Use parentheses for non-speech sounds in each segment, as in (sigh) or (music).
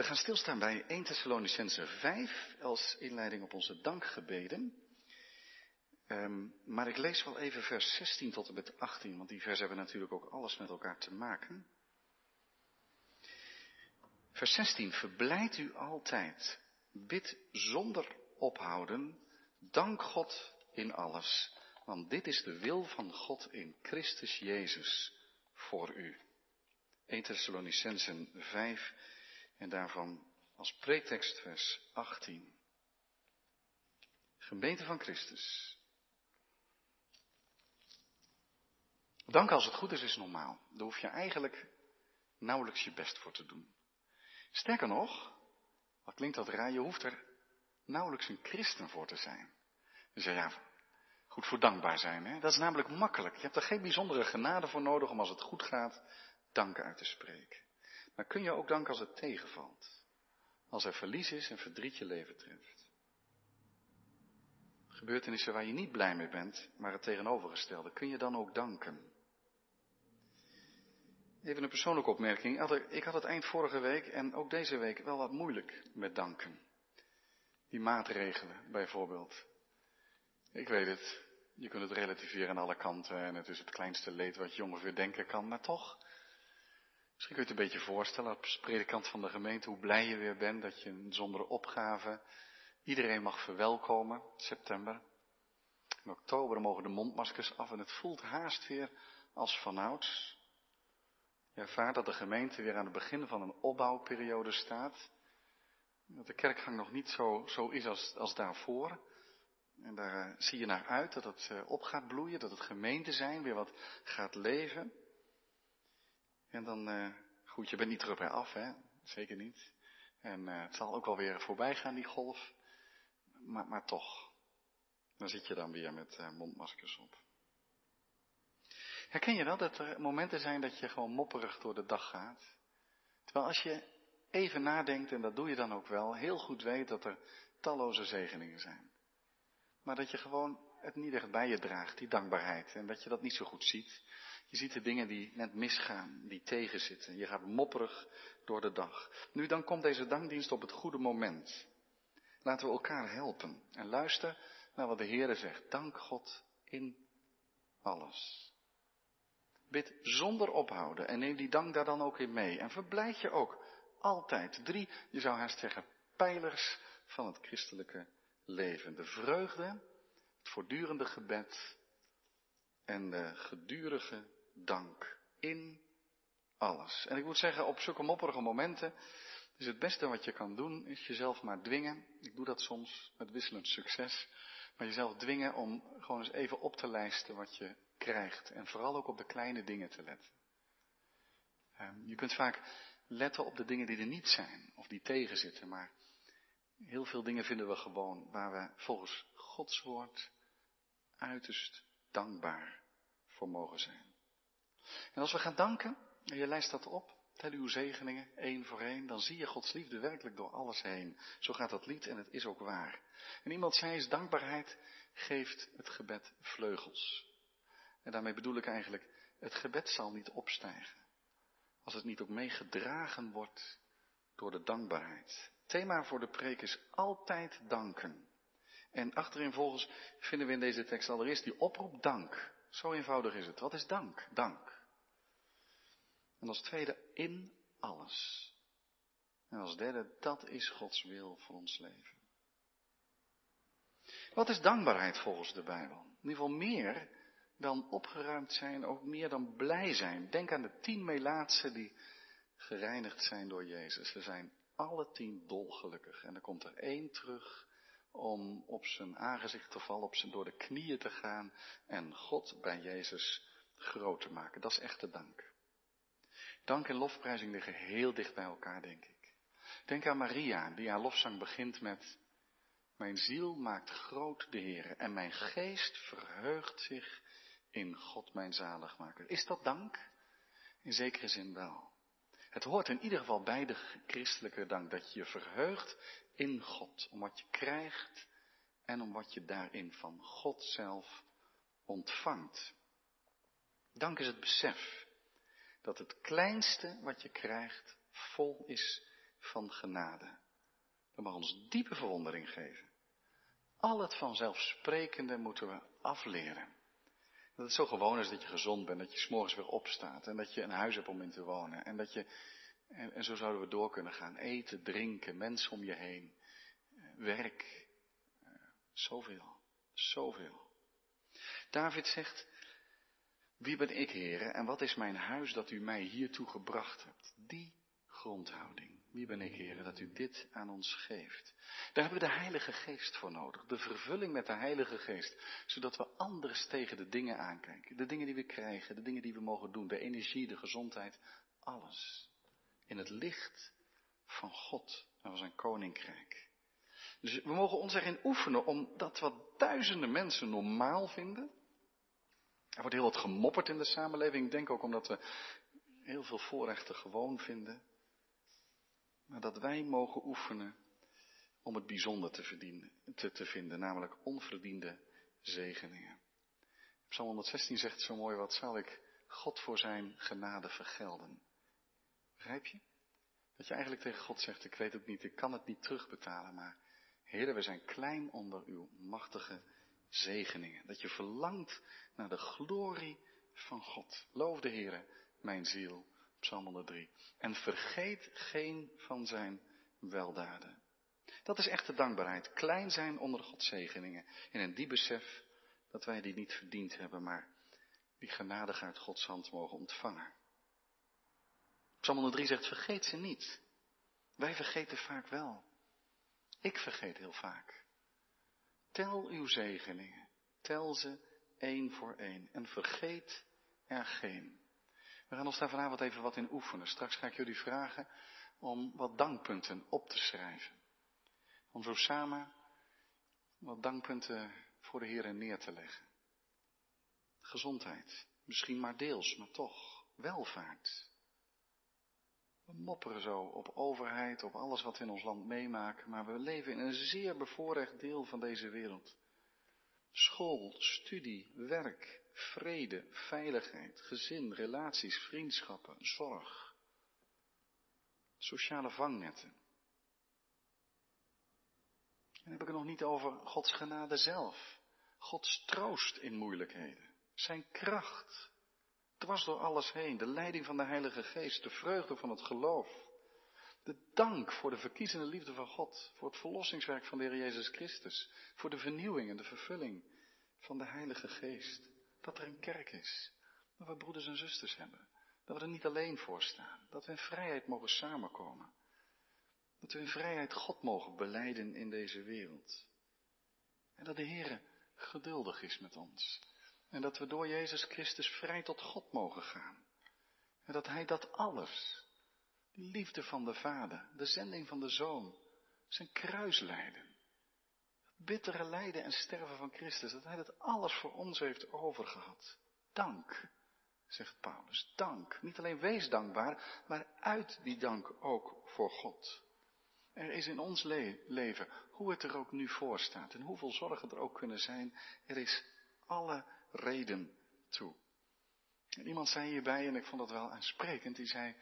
We gaan stilstaan bij 1 Thessalonicense 5 als inleiding op onze dankgebeden. Um, maar ik lees wel even vers 16 tot en met 18, want die vers hebben natuurlijk ook alles met elkaar te maken. Vers 16. Verblijd u altijd. Bid zonder ophouden. Dank God in alles. Want dit is de wil van God in Christus Jezus voor u. 1 Thessalonicensen 5 en daarvan als pretekst vers 18. Gemeente van Christus. Dank als het goed is, is normaal. Daar hoef je eigenlijk nauwelijks je best voor te doen. Sterker nog, wat klinkt dat raar, je hoeft er nauwelijks een christen voor te zijn. Dus ja, goed voor dankbaar zijn. Hè? Dat is namelijk makkelijk. Je hebt er geen bijzondere genade voor nodig om als het goed gaat, dank uit te spreken. Maar kun je ook danken als het tegenvalt. Als er verlies is en verdriet je leven treft. Gebeurtenissen waar je niet blij mee bent, maar het tegenovergestelde, kun je dan ook danken? Even een persoonlijke opmerking. Ik had het eind vorige week en ook deze week wel wat moeilijk met danken. Die maatregelen bijvoorbeeld. Ik weet het, je kunt het relativeren aan alle kanten en het is het kleinste leed wat je ongeveer denken kan, maar toch. Misschien kun je het een beetje voorstellen als predikant van de gemeente hoe blij je weer bent dat je zonder opgave iedereen mag verwelkomen, september. In oktober mogen de mondmaskers af en het voelt haast weer als vanouds. Je ervaart dat de gemeente weer aan het begin van een opbouwperiode staat. Dat de kerkgang nog niet zo, zo is als, als daarvoor. En daar uh, zie je naar uit dat het uh, op gaat bloeien, dat het gemeente zijn weer wat gaat leven. En dan, uh, goed, je bent niet terug bij af, hè? Zeker niet. En het zal ook wel weer voorbij gaan, die golf. Maar, maar toch, dan zit je dan weer met mondmaskers op. Herken je wel dat er momenten zijn dat je gewoon mopperig door de dag gaat? Terwijl als je even nadenkt, en dat doe je dan ook wel, heel goed weet dat er talloze zegeningen zijn. Maar dat je gewoon het niet echt bij je draagt, die dankbaarheid. En dat je dat niet zo goed ziet. Je ziet de dingen die net misgaan, die tegenzitten. Je gaat mopperig door de dag. Nu dan komt deze dankdienst op het goede moment. Laten we elkaar helpen. En luister naar wat de Heer zegt. Dank God in alles. Bid zonder ophouden en neem die dank daar dan ook in mee. En verblijd je ook altijd. Drie, je zou haast zeggen, pijlers van het christelijke leven. De vreugde, het voortdurende gebed en de gedurige dank in alles. En ik moet zeggen, op zulke mopperige momenten is het beste wat je kan doen, is jezelf maar dwingen. Ik doe dat soms met wisselend succes. Maar jezelf dwingen om gewoon eens even op te lijsten wat je krijgt. En vooral ook op de kleine dingen te letten. Ehm, je kunt vaak letten op de dingen die er niet zijn of die tegenzitten. Maar heel veel dingen vinden we gewoon waar we volgens Gods woord uiterst dankbaar voor mogen zijn. En als we gaan danken, en je lijst dat op, tel uw zegeningen één voor één, dan zie je Gods liefde werkelijk door alles heen. Zo gaat dat lied en het is ook waar. En iemand zei eens, dankbaarheid geeft het gebed vleugels. En daarmee bedoel ik eigenlijk, het gebed zal niet opstijgen. Als het niet ook meegedragen wordt door de dankbaarheid. Thema voor de preek is altijd danken. En achterin volgens vinden we in deze tekst allereerst die oproep dank. Zo eenvoudig is het. Wat is dank? Dank. En als tweede in alles. En als derde, dat is Gods wil voor ons leven. Wat is dankbaarheid volgens de Bijbel? In ieder geval meer dan opgeruimd zijn, ook meer dan blij zijn. Denk aan de tien melaatsen die gereinigd zijn door Jezus. Ze zijn alle tien dolgelukkig. En er komt er één terug om op zijn aangezicht te vallen, op zijn door de knieën te gaan en God bij Jezus groot te maken. Dat is echte dank. Dank en lofprijzing liggen heel dicht bij elkaar, denk ik. Denk aan Maria, die haar lofzang begint met Mijn ziel maakt groot de Heer en mijn geest verheugt zich in God mijn zaligmaker. Is dat dank? In zekere zin wel. Het hoort in ieder geval bij de christelijke dank dat je je verheugt in God, om wat je krijgt en om wat je daarin van God zelf ontvangt. Dank is het besef dat het kleinste wat je krijgt vol is van genade. Dat mag ons diepe verwondering geven. Al het vanzelfsprekende moeten we afleren. Dat het zo gewoon is dat je gezond bent, dat je s'morgens weer opstaat en dat je een huis hebt om in te wonen. En dat je, en, en zo zouden we door kunnen gaan. Eten, drinken, mensen om je heen, eh, werk, eh, zoveel, zoveel. David zegt, wie ben ik, heren, en wat is mijn huis dat u mij hiertoe gebracht hebt? Die grondhouding. Wie ben ik, heren, dat u dit aan ons geeft? Daar hebben we de Heilige Geest voor nodig. De vervulling met de Heilige Geest. Zodat we anders tegen de dingen aankijken. De dingen die we krijgen, de dingen die we mogen doen. De energie, de gezondheid, alles. In het licht van God en van zijn koninkrijk. Dus we mogen ons erin oefenen om dat wat duizenden mensen normaal vinden. Er wordt heel wat gemopperd in de samenleving. Ik denk ook omdat we heel veel voorrechten gewoon vinden. Maar dat wij mogen oefenen om het bijzonder te, verdienen, te, te vinden, namelijk onverdiende zegeningen. Psalm 116 zegt zo mooi, wat zal ik God voor zijn genade vergelden? Begrijp je? Dat je eigenlijk tegen God zegt, ik weet het niet, ik kan het niet terugbetalen, maar Heer, we zijn klein onder uw machtige zegeningen. Dat je verlangt naar de glorie van God. Loof de Heer, mijn ziel. Psalm 103. En vergeet geen van zijn weldaden. Dat is echte dankbaarheid. Klein zijn onder Gods zegeningen. In een diep besef dat wij die niet verdiend hebben, maar die genadig uit Gods hand mogen ontvangen. Psalm 103 zegt, vergeet ze niet. Wij vergeten vaak wel. Ik vergeet heel vaak. Tel uw zegeningen. Tel ze één voor één. En vergeet er geen. We gaan ons daar vanavond even wat in oefenen. Straks ga ik jullie vragen om wat dankpunten op te schrijven. Om zo samen wat dankpunten voor de Heer neer te leggen. Gezondheid, misschien maar deels, maar toch. Welvaart. We mopperen zo op overheid, op alles wat we in ons land meemaken, maar we leven in een zeer bevoorrecht deel van deze wereld. School, studie, werk, vrede, veiligheid, gezin, relaties, vriendschappen, zorg. Sociale vangnetten. En dan heb ik het nog niet over Gods genade zelf. Gods troost in moeilijkheden. Zijn kracht. Dwars door alles heen. De leiding van de Heilige Geest. De vreugde van het geloof. De dank voor de verkiezende liefde van God. Voor het verlossingswerk van de Heer Jezus Christus. Voor de vernieuwing en de vervulling van de Heilige Geest. Dat er een kerk is. Dat we broeders en zusters hebben. Dat we er niet alleen voor staan. Dat we in vrijheid mogen samenkomen. Dat we in vrijheid God mogen beleiden in deze wereld. En dat de Heer geduldig is met ons. En dat we door Jezus Christus vrij tot God mogen gaan. En dat Hij dat alles, die liefde van de Vader, de zending van de Zoon, zijn kruislijden, bittere lijden en sterven van Christus, dat hij dat alles voor ons heeft overgehad. Dank, zegt Paulus, dank. Niet alleen wees dankbaar, maar uit die dank ook voor God. Er is in ons leven, hoe het er ook nu voor staat en hoeveel zorgen er ook kunnen zijn, er is alle reden toe. En iemand zei hierbij, en ik vond dat wel aansprekend, die zei,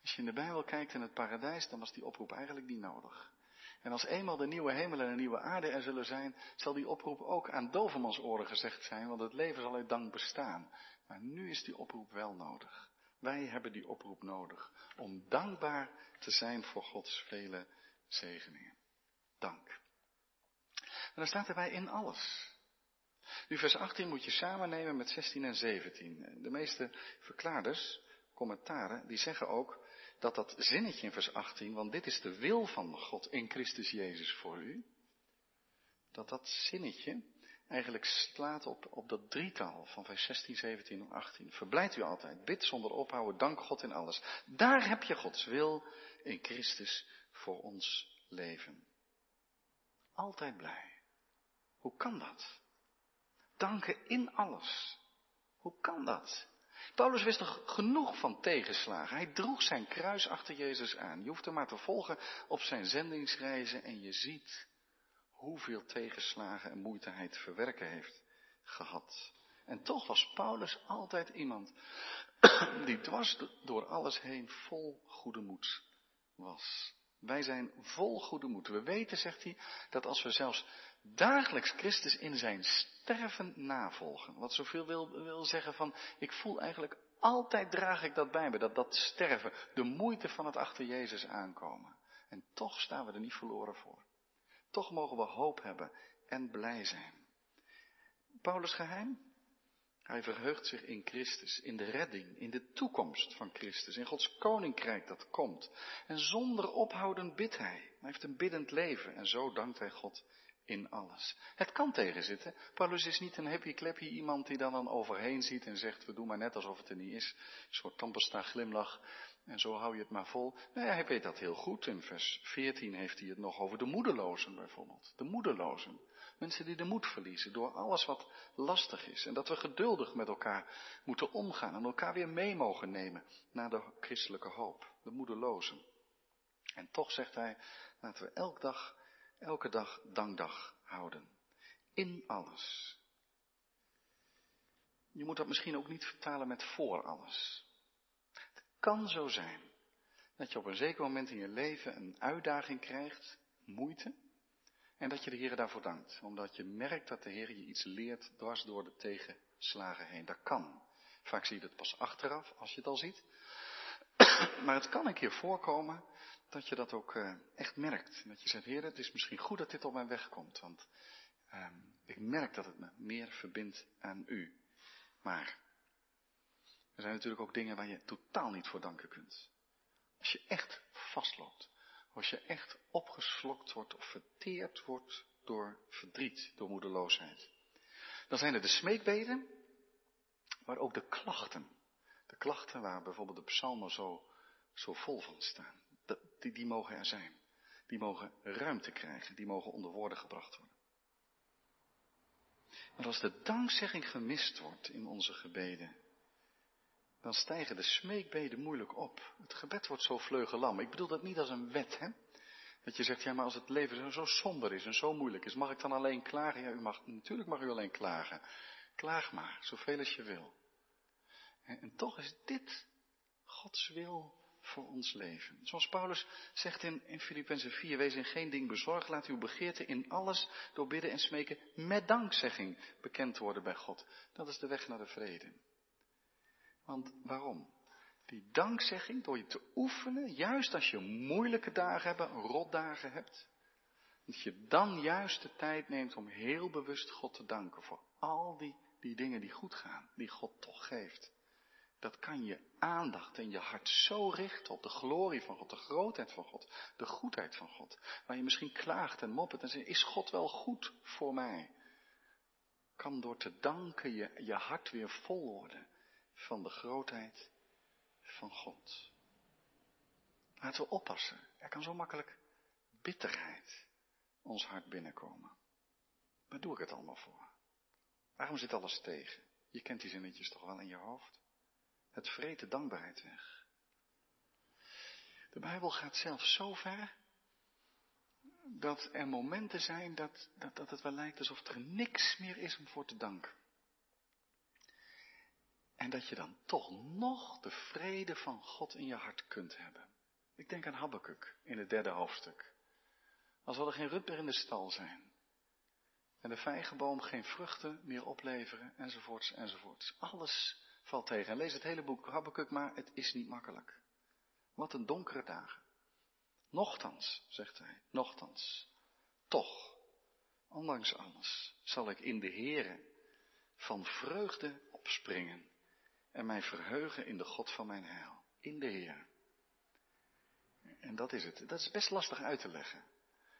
als je in de Bijbel kijkt in het paradijs, dan was die oproep eigenlijk niet nodig. En als eenmaal de nieuwe hemel en de nieuwe aarde er zullen zijn, zal die oproep ook aan dovermans oren gezegd zijn, want het leven zal uit dank bestaan. Maar nu is die oproep wel nodig. Wij hebben die oproep nodig om dankbaar te zijn voor Gods vele zegeningen. Dank. En dan staat erbij in alles. Nu vers 18 moet je samen nemen met 16 en 17. De meeste verklaarders, commentaren, die zeggen ook dat dat zinnetje in vers 18, want dit is de wil van God in Christus Jezus voor u, dat dat zinnetje eigenlijk slaat op, op dat drietal van vers 16, 17 en 18. Verblijft u altijd, bid zonder ophouden, dank God in alles. Daar heb je Gods wil in Christus voor ons leven. Altijd blij. Hoe kan dat? Danken in alles. Hoe kan dat? Paulus wist toch genoeg van tegenslagen. Hij droeg zijn kruis achter Jezus aan. Je hoeft hem maar te volgen op zijn zendingsreizen en je ziet hoeveel tegenslagen en moeite hij te verwerken heeft gehad. En toch was Paulus altijd iemand (coughs) die dwars door alles heen vol goede moed was. Wij zijn vol goede moed. We weten, zegt hij, dat als we zelfs dagelijks Christus in zijn sterven navolgen. Wat zoveel wil, wil zeggen van, ik voel eigenlijk altijd draag ik dat bij me, dat dat sterven, de moeite van het achter Jezus aankomen. En toch staan we er niet verloren voor. Toch mogen we hoop hebben en blij zijn. Paulus geheim? Hij verheugt zich in Christus, in de redding, in de toekomst van Christus, in Gods koninkrijk dat komt. En zonder ophouden bidt hij. Hij heeft een biddend leven en zo dankt hij God in alles. Het kan tegenzitten. Paulus is niet een happy clappy iemand die dan dan overheen ziet en zegt, we doen maar net alsof het er niet is. Een soort tampesta glimlach en zo hou je het maar vol. Nou ja, hij weet dat heel goed. In vers 14 heeft hij het nog over de moedelozen bijvoorbeeld. De moedelozen. Mensen die de moed verliezen door alles wat lastig is. En dat we geduldig met elkaar moeten omgaan en elkaar weer mee mogen nemen naar de christelijke hoop. De moedelozen. En toch zegt hij, laten we elke dag, elke dag dankdag houden. In alles. Je moet dat misschien ook niet vertalen met voor alles. Het kan zo zijn dat je op een zeker moment in je leven een uitdaging krijgt, moeite, en dat je de Heer daarvoor dankt. Omdat je merkt dat de Heer je iets leert dwars door de tegenslagen heen. Dat kan. Vaak zie je het pas achteraf, als je het al ziet. (coughs) maar het kan een keer voorkomen dat je dat ook uh, echt merkt. Dat je zegt, Heer, het is misschien goed dat dit op mijn weg komt. Want uh, ik merk dat het me meer verbindt aan u. Maar er zijn natuurlijk ook dingen waar je totaal niet voor danken kunt. Als je echt vastloopt. Als je echt opgeslokt wordt of verteerd wordt door verdriet, door moedeloosheid. Dan zijn er de smeekbeden, maar ook de klachten. De klachten waar bijvoorbeeld de psalmen zo, zo vol van staan. Die, die mogen er zijn. Die mogen ruimte krijgen. Die mogen onder woorden gebracht worden. Maar als de dankzegging gemist wordt in onze gebeden, dan stijgen de smeekbeden moeilijk op. Het gebed wordt zo vleugelam. Ik bedoel dat niet als een wet, hè. Dat je zegt, ja, maar als het leven zo somber is en zo moeilijk is, mag ik dan alleen klagen? Ja, u mag, natuurlijk mag u alleen klagen. Klaag maar, zoveel als je wil. En, en toch is dit Gods wil ons leven. Zoals Paulus zegt in, in Filippenzen 4, wees in geen ding bezorgd, laat uw begeerte in alles door bidden en smeken met dankzegging bekend worden bij God. Dat is de weg naar de vrede. Want waarom? Die dankzegging, door je te oefenen, juist als je moeilijke dagen hebt, rotdagen hebt, dat je dan juist de tijd neemt om heel bewust God te danken voor al die, die dingen die goed gaan, die God toch geeft. Dat kan je aandacht en je hart zo richten op de glorie van God, de grootheid van God, de goedheid van God. Waar je misschien klaagt en moppert en zegt, is God wel goed voor mij? Kan door te danken je, je hart weer vol worden van de grootheid van God. Laten we oppassen. Er kan zo makkelijk bitterheid ons hart binnenkomen. Waar doe ik het allemaal voor? Waarom zit alles tegen? Je kent die zinnetjes toch wel in je hoofd? Het vreet de dankbaarheid weg. De Bijbel gaat zelfs zo ver dat er momenten zijn dat, dat, dat het wel lijkt alsof er niks meer is om voor te danken. En dat je dan toch nog de vrede van God in je hart kunt hebben. Ik denk aan Habakkuk in het derde hoofdstuk. Als er geen rund in de stal zijn. En de vijgenboom geen vruchten meer opleveren, enzovoorts, enzovoorts. Alles valt tegen. En lees het hele boek Habakkuk, maar het is niet makkelijk. Wat een donkere dagen. Nochtans, zegt hij, nochtans, toch, ondanks alles, zal ik in de Here van vreugde opspringen en mij verheugen in de God van mijn heil, in de Heer. En dat is het. Dat is best lastig uit te leggen.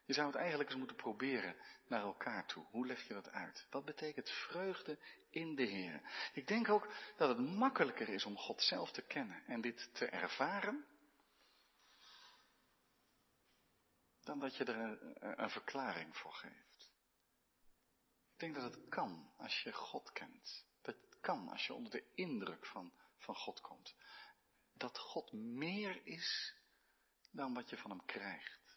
Je zou het eigenlijk eens moeten proberen naar elkaar toe. Hoe leg je dat uit? Wat betekent vreugde in de Heer? Ik denk ook dat het makkelijker is om God zelf te kennen en dit te ervaren, dan dat je er een, een verklaring voor geeft. Ik denk dat het kan als je God kent kan als je onder de indruk van, van God komt. Dat God meer is dan wat je van hem krijgt.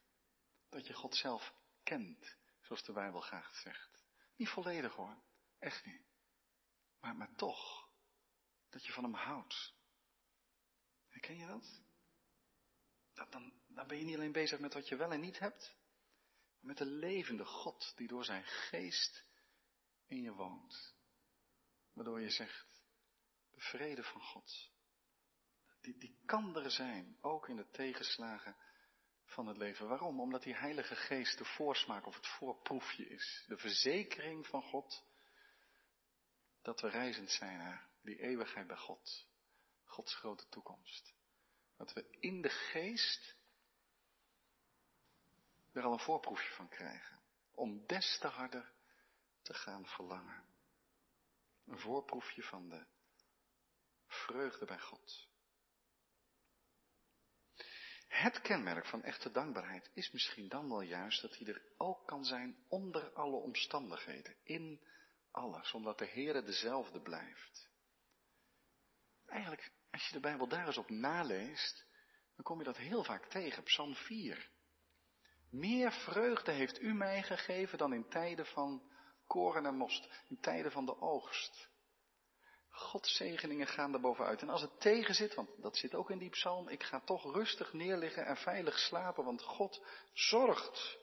Dat je God zelf kent, zoals de Bijbel graag zegt. Niet volledig hoor, echt niet. Maar, maar toch, dat je van hem houdt. Herken je dat? Dan, Dan ben je niet alleen bezig met wat je wel en niet hebt, maar met de levende God die door zijn geest in je woont. Waardoor je zegt, de vrede van God, die, die kan er zijn, ook in de tegenslagen van het leven. Waarom? Omdat die Heilige Geest de voorsmaak of het voorproefje is. De verzekering van God dat we reizend zijn naar die eeuwigheid bij God. Gods grote toekomst. Dat we in de geest er al een voorproefje van krijgen. Om des te harder te gaan verlangen. Een voorproefje van de vreugde bij God. Het kenmerk van echte dankbaarheid is misschien dan wel juist dat hij er ook kan zijn onder alle omstandigheden, in alles, omdat de Heere dezelfde blijft. Eigenlijk, als je de Bijbel daar eens op naleest, dan kom je dat heel vaak tegen, Psalm 4. Meer vreugde heeft u mij gegeven dan in tijden van koren en most, in tijden van de oogst. Gods zegeningen gaan er bovenuit. En als het tegen zit, want dat zit ook in die psalm, ik ga toch rustig neerliggen en veilig slapen, want God zorgt.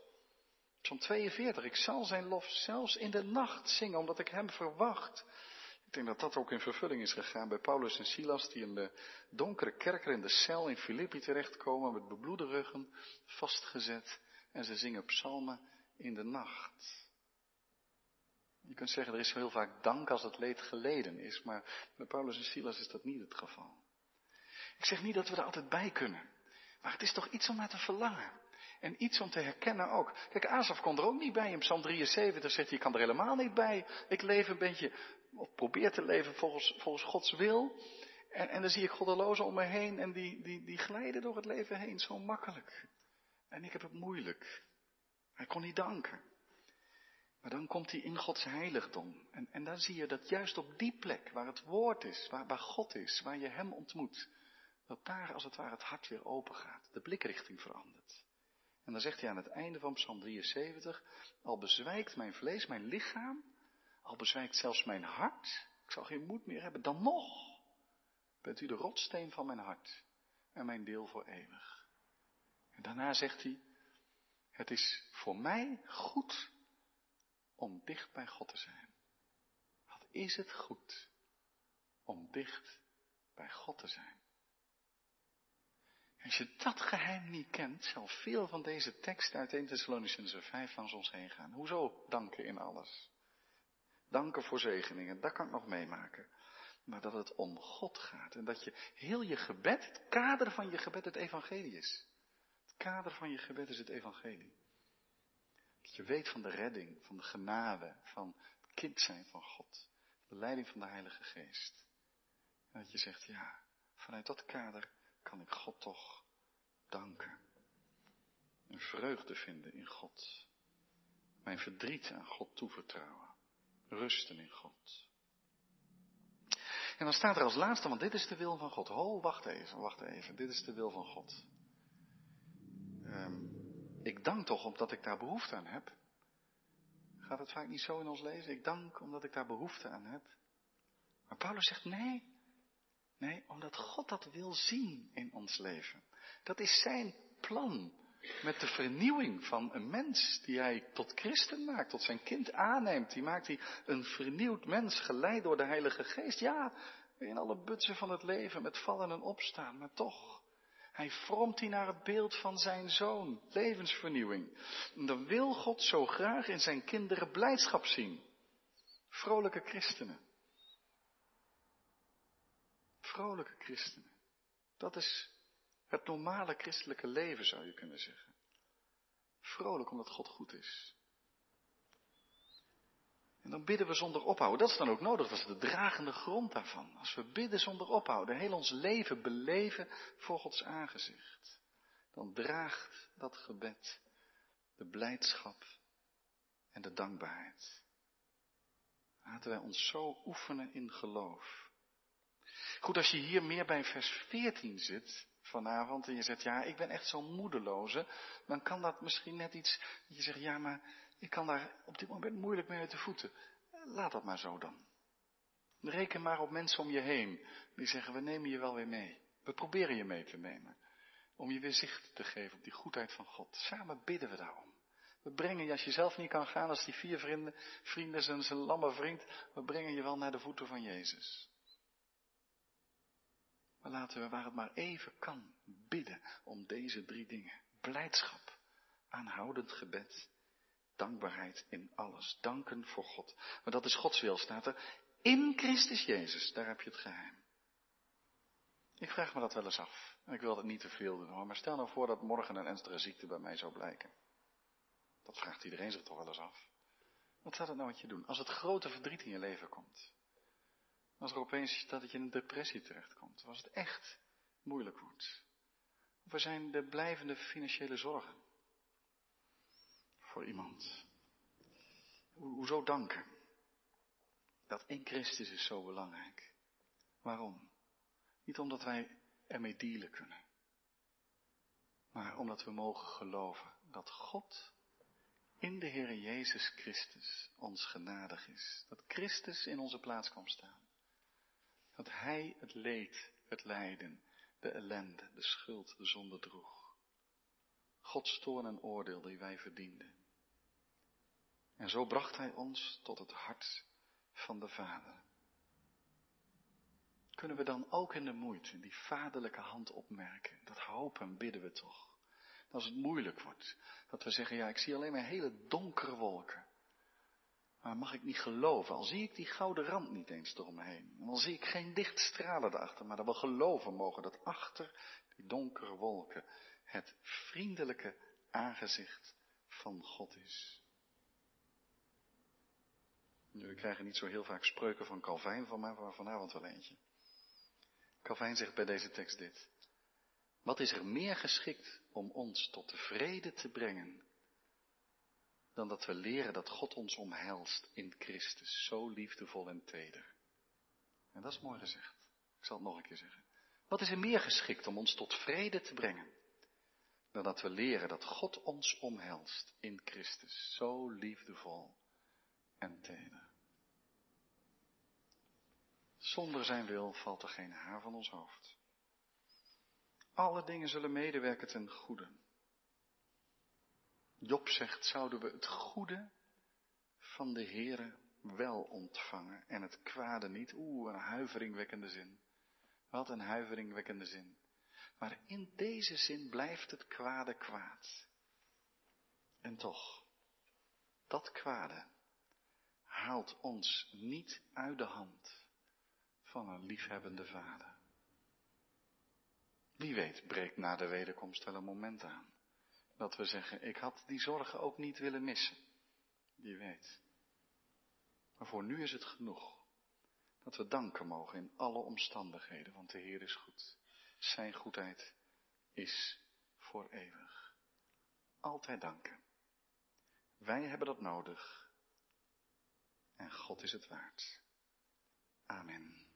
Psalm 42, ik zal zijn lof zelfs in de nacht zingen, omdat ik hem verwacht. Ik denk dat dat ook in vervulling is gegaan bij Paulus en Silas, die in de donkere kerker in de cel in Filippi terechtkomen, met bebloede ruggen, vastgezet. En ze zingen psalmen in de nacht. Je kunt zeggen, er is heel vaak dank als het leed geleden is, maar bij Paulus en Silas is dat niet het geval. Ik zeg niet dat we er altijd bij kunnen, maar het is toch iets om naar te verlangen. En iets om te herkennen ook. Kijk, Asaf kon er ook niet bij. In Psalm 73 zegt hij, je kan er helemaal niet bij. Ik leef een beetje, of probeer te leven volgens, volgens Gods wil. En, en dan zie ik goddelozen om me heen en die, die, die glijden door het leven heen zo makkelijk. En ik heb het moeilijk. Hij kon niet danken. Maar dan komt hij in Gods heiligdom. En, en dan zie je dat juist op die plek, waar het woord is, waar, God is, waar je hem ontmoet, dat daar als het ware het hart weer open gaat, de blikrichting verandert. En dan zegt hij aan het einde van Psalm 73, al bezwijkt mijn vlees, mijn lichaam, al bezwijkt zelfs mijn hart, ik zal geen moed meer hebben, dan nog bent u de rotsteen van mijn hart en mijn deel voor eeuwig. En daarna zegt hij, het is voor mij goed om dicht bij God te zijn. Wat is het goed om dicht bij God te zijn? Als je dat geheim niet kent, zal veel van deze teksten uit 1 Thessalonicense 5 van ons heen gaan. Hoezo danken in alles? Danken voor zegeningen, dat kan ik nog meemaken. Maar dat het om God gaat en dat je heel je gebed, het kader van je gebed het evangelie is. Het kader van je gebed is het evangelie. Dat je weet van de redding, van de genade, van het kind zijn van God. De leiding van de Heilige Geest. En dat je zegt, ja, vanuit dat kader kan ik God toch danken. Een vreugde vinden in God. Mijn verdriet aan God toevertrouwen. Rusten in God. En dan staat er als laatste, want dit is de wil van God. Ho, wacht even, wacht even. Dit is de wil van God. Um, ik dank toch omdat ik daar behoefte aan heb. Gaat het vaak niet zo in ons leven? Ik dank omdat ik daar behoefte aan heb. Maar Paulus zegt nee. Nee, omdat God dat wil zien in ons leven. Dat is zijn plan met de vernieuwing van een mens die hij tot christen maakt, tot zijn kind aanneemt. Die maakt hij een vernieuwd mens, geleid door de Heilige Geest. Ja, in alle butsen van het leven, met vallen en opstaan, maar toch. Hij vormt die naar het beeld van zijn zoon, levensvernieuwing. En dan wil God zo graag in zijn kinderen blijdschap zien. Vrolijke christenen. Vrolijke christenen. Dat is het normale christelijke leven, zou je kunnen zeggen. Vrolijk omdat God goed is. Dan bidden we zonder ophouden. Dat is dan ook nodig, dat is de dragende grond daarvan. Als we bidden zonder ophouden, heel ons leven beleven voor Gods aangezicht, dan draagt dat gebed de blijdschap en de dankbaarheid. Laten wij ons zo oefenen in geloof. Goed, als je hier meer bij vers 14 zit vanavond en je zegt, ja, ik ben echt zo'n moedeloze, dan kan dat misschien net iets, je zegt, ja, maar ik kan daar op dit moment moeilijk mee uit de voeten. Laat dat maar zo dan. Reken maar op mensen om je heen die zeggen, we nemen je wel weer mee. We proberen je mee te nemen. Om je weer zicht te geven op die goedheid van God. Samen bidden we daarom. We brengen je, als je zelf niet kan gaan, als die vier vrienden, vrienden zijn, zijn lamme vriend, we brengen je wel naar de voeten van Jezus. Maar laten we, waar het maar even kan, bidden om deze drie dingen. Blijdschap, aanhoudend gebed, dankbaarheid in alles. Danken voor God. Maar dat is Gods wil, staat er. In Christus Jezus, daar heb je het geheim. Ik vraag me dat wel eens af. En ik wil dat niet te veel doen hoor. Maar stel nou voor dat morgen een ernstige ziekte bij mij zou blijken. Dat vraagt iedereen zich toch wel eens af. Wat zou dat nou met je doen? Als het grote verdriet in je leven komt. Als er opeens staat dat je in een depressie terechtkomt. Als het echt moeilijk wordt. Of er zijn de blijvende financiële zorgen. Voor iemand. Hoezo danken? Dat in Christus is zo belangrijk. Waarom? Niet omdat wij ermee dealen kunnen. Maar omdat we mogen geloven dat God in de Heer Jezus Christus ons genadig is. Dat Christus in onze plaats kwam staan. Dat Hij het leed, het lijden, de ellende, de schuld, de zonde droeg. Gods toorn en oordeel die wij verdienden. En zo bracht Hij ons tot het hart van de Vader. Kunnen we dan ook in de moeite die vaderlijke hand opmerken? Dat hopen bidden we toch. Als het moeilijk wordt, dat we zeggen, ja, ik zie alleen maar hele donkere wolken. Maar mag ik niet geloven, al zie ik die gouden rand niet eens eromheen. En al zie ik geen lichtstralen erachter, maar dat we geloven mogen dat achter die donkere wolken het vriendelijke aangezicht van God is. Nu, we krijgen niet zo heel vaak spreuken van Calvijn van mij, maar vanavond wel eentje. Calvijn zegt bij deze tekst dit. Wat is er meer geschikt om ons tot de vrede te brengen, dan dat we leren dat God ons omhelst in Christus, zo liefdevol en teder. En dat is mooi gezegd. Ik zal het nog een keer zeggen. Wat is er meer geschikt om ons tot vrede te brengen, dan dat we leren dat God ons omhelst in Christus, zo liefdevol en teder. Zonder zijn wil valt er geen haar van ons hoofd. Alle dingen zullen medewerken ten goede. Job zegt, zouden we het goede van de Heere wel ontvangen en het kwade niet? Oeh, een huiveringwekkende zin. Wat een huiveringwekkende zin. Maar in deze zin blijft het kwade kwaad. En toch, dat kwade haalt ons niet uit de hand van een liefhebbende vader. Wie weet breekt na de wederkomst wel een moment aan. Dat we zeggen, ik had die zorgen ook niet willen missen. Wie weet. Maar voor nu is het genoeg. Dat we danken mogen in alle omstandigheden, want de Heer is goed. Zijn goedheid is voor eeuwig. Altijd danken. Wij hebben dat nodig. En God is het waard. Amen.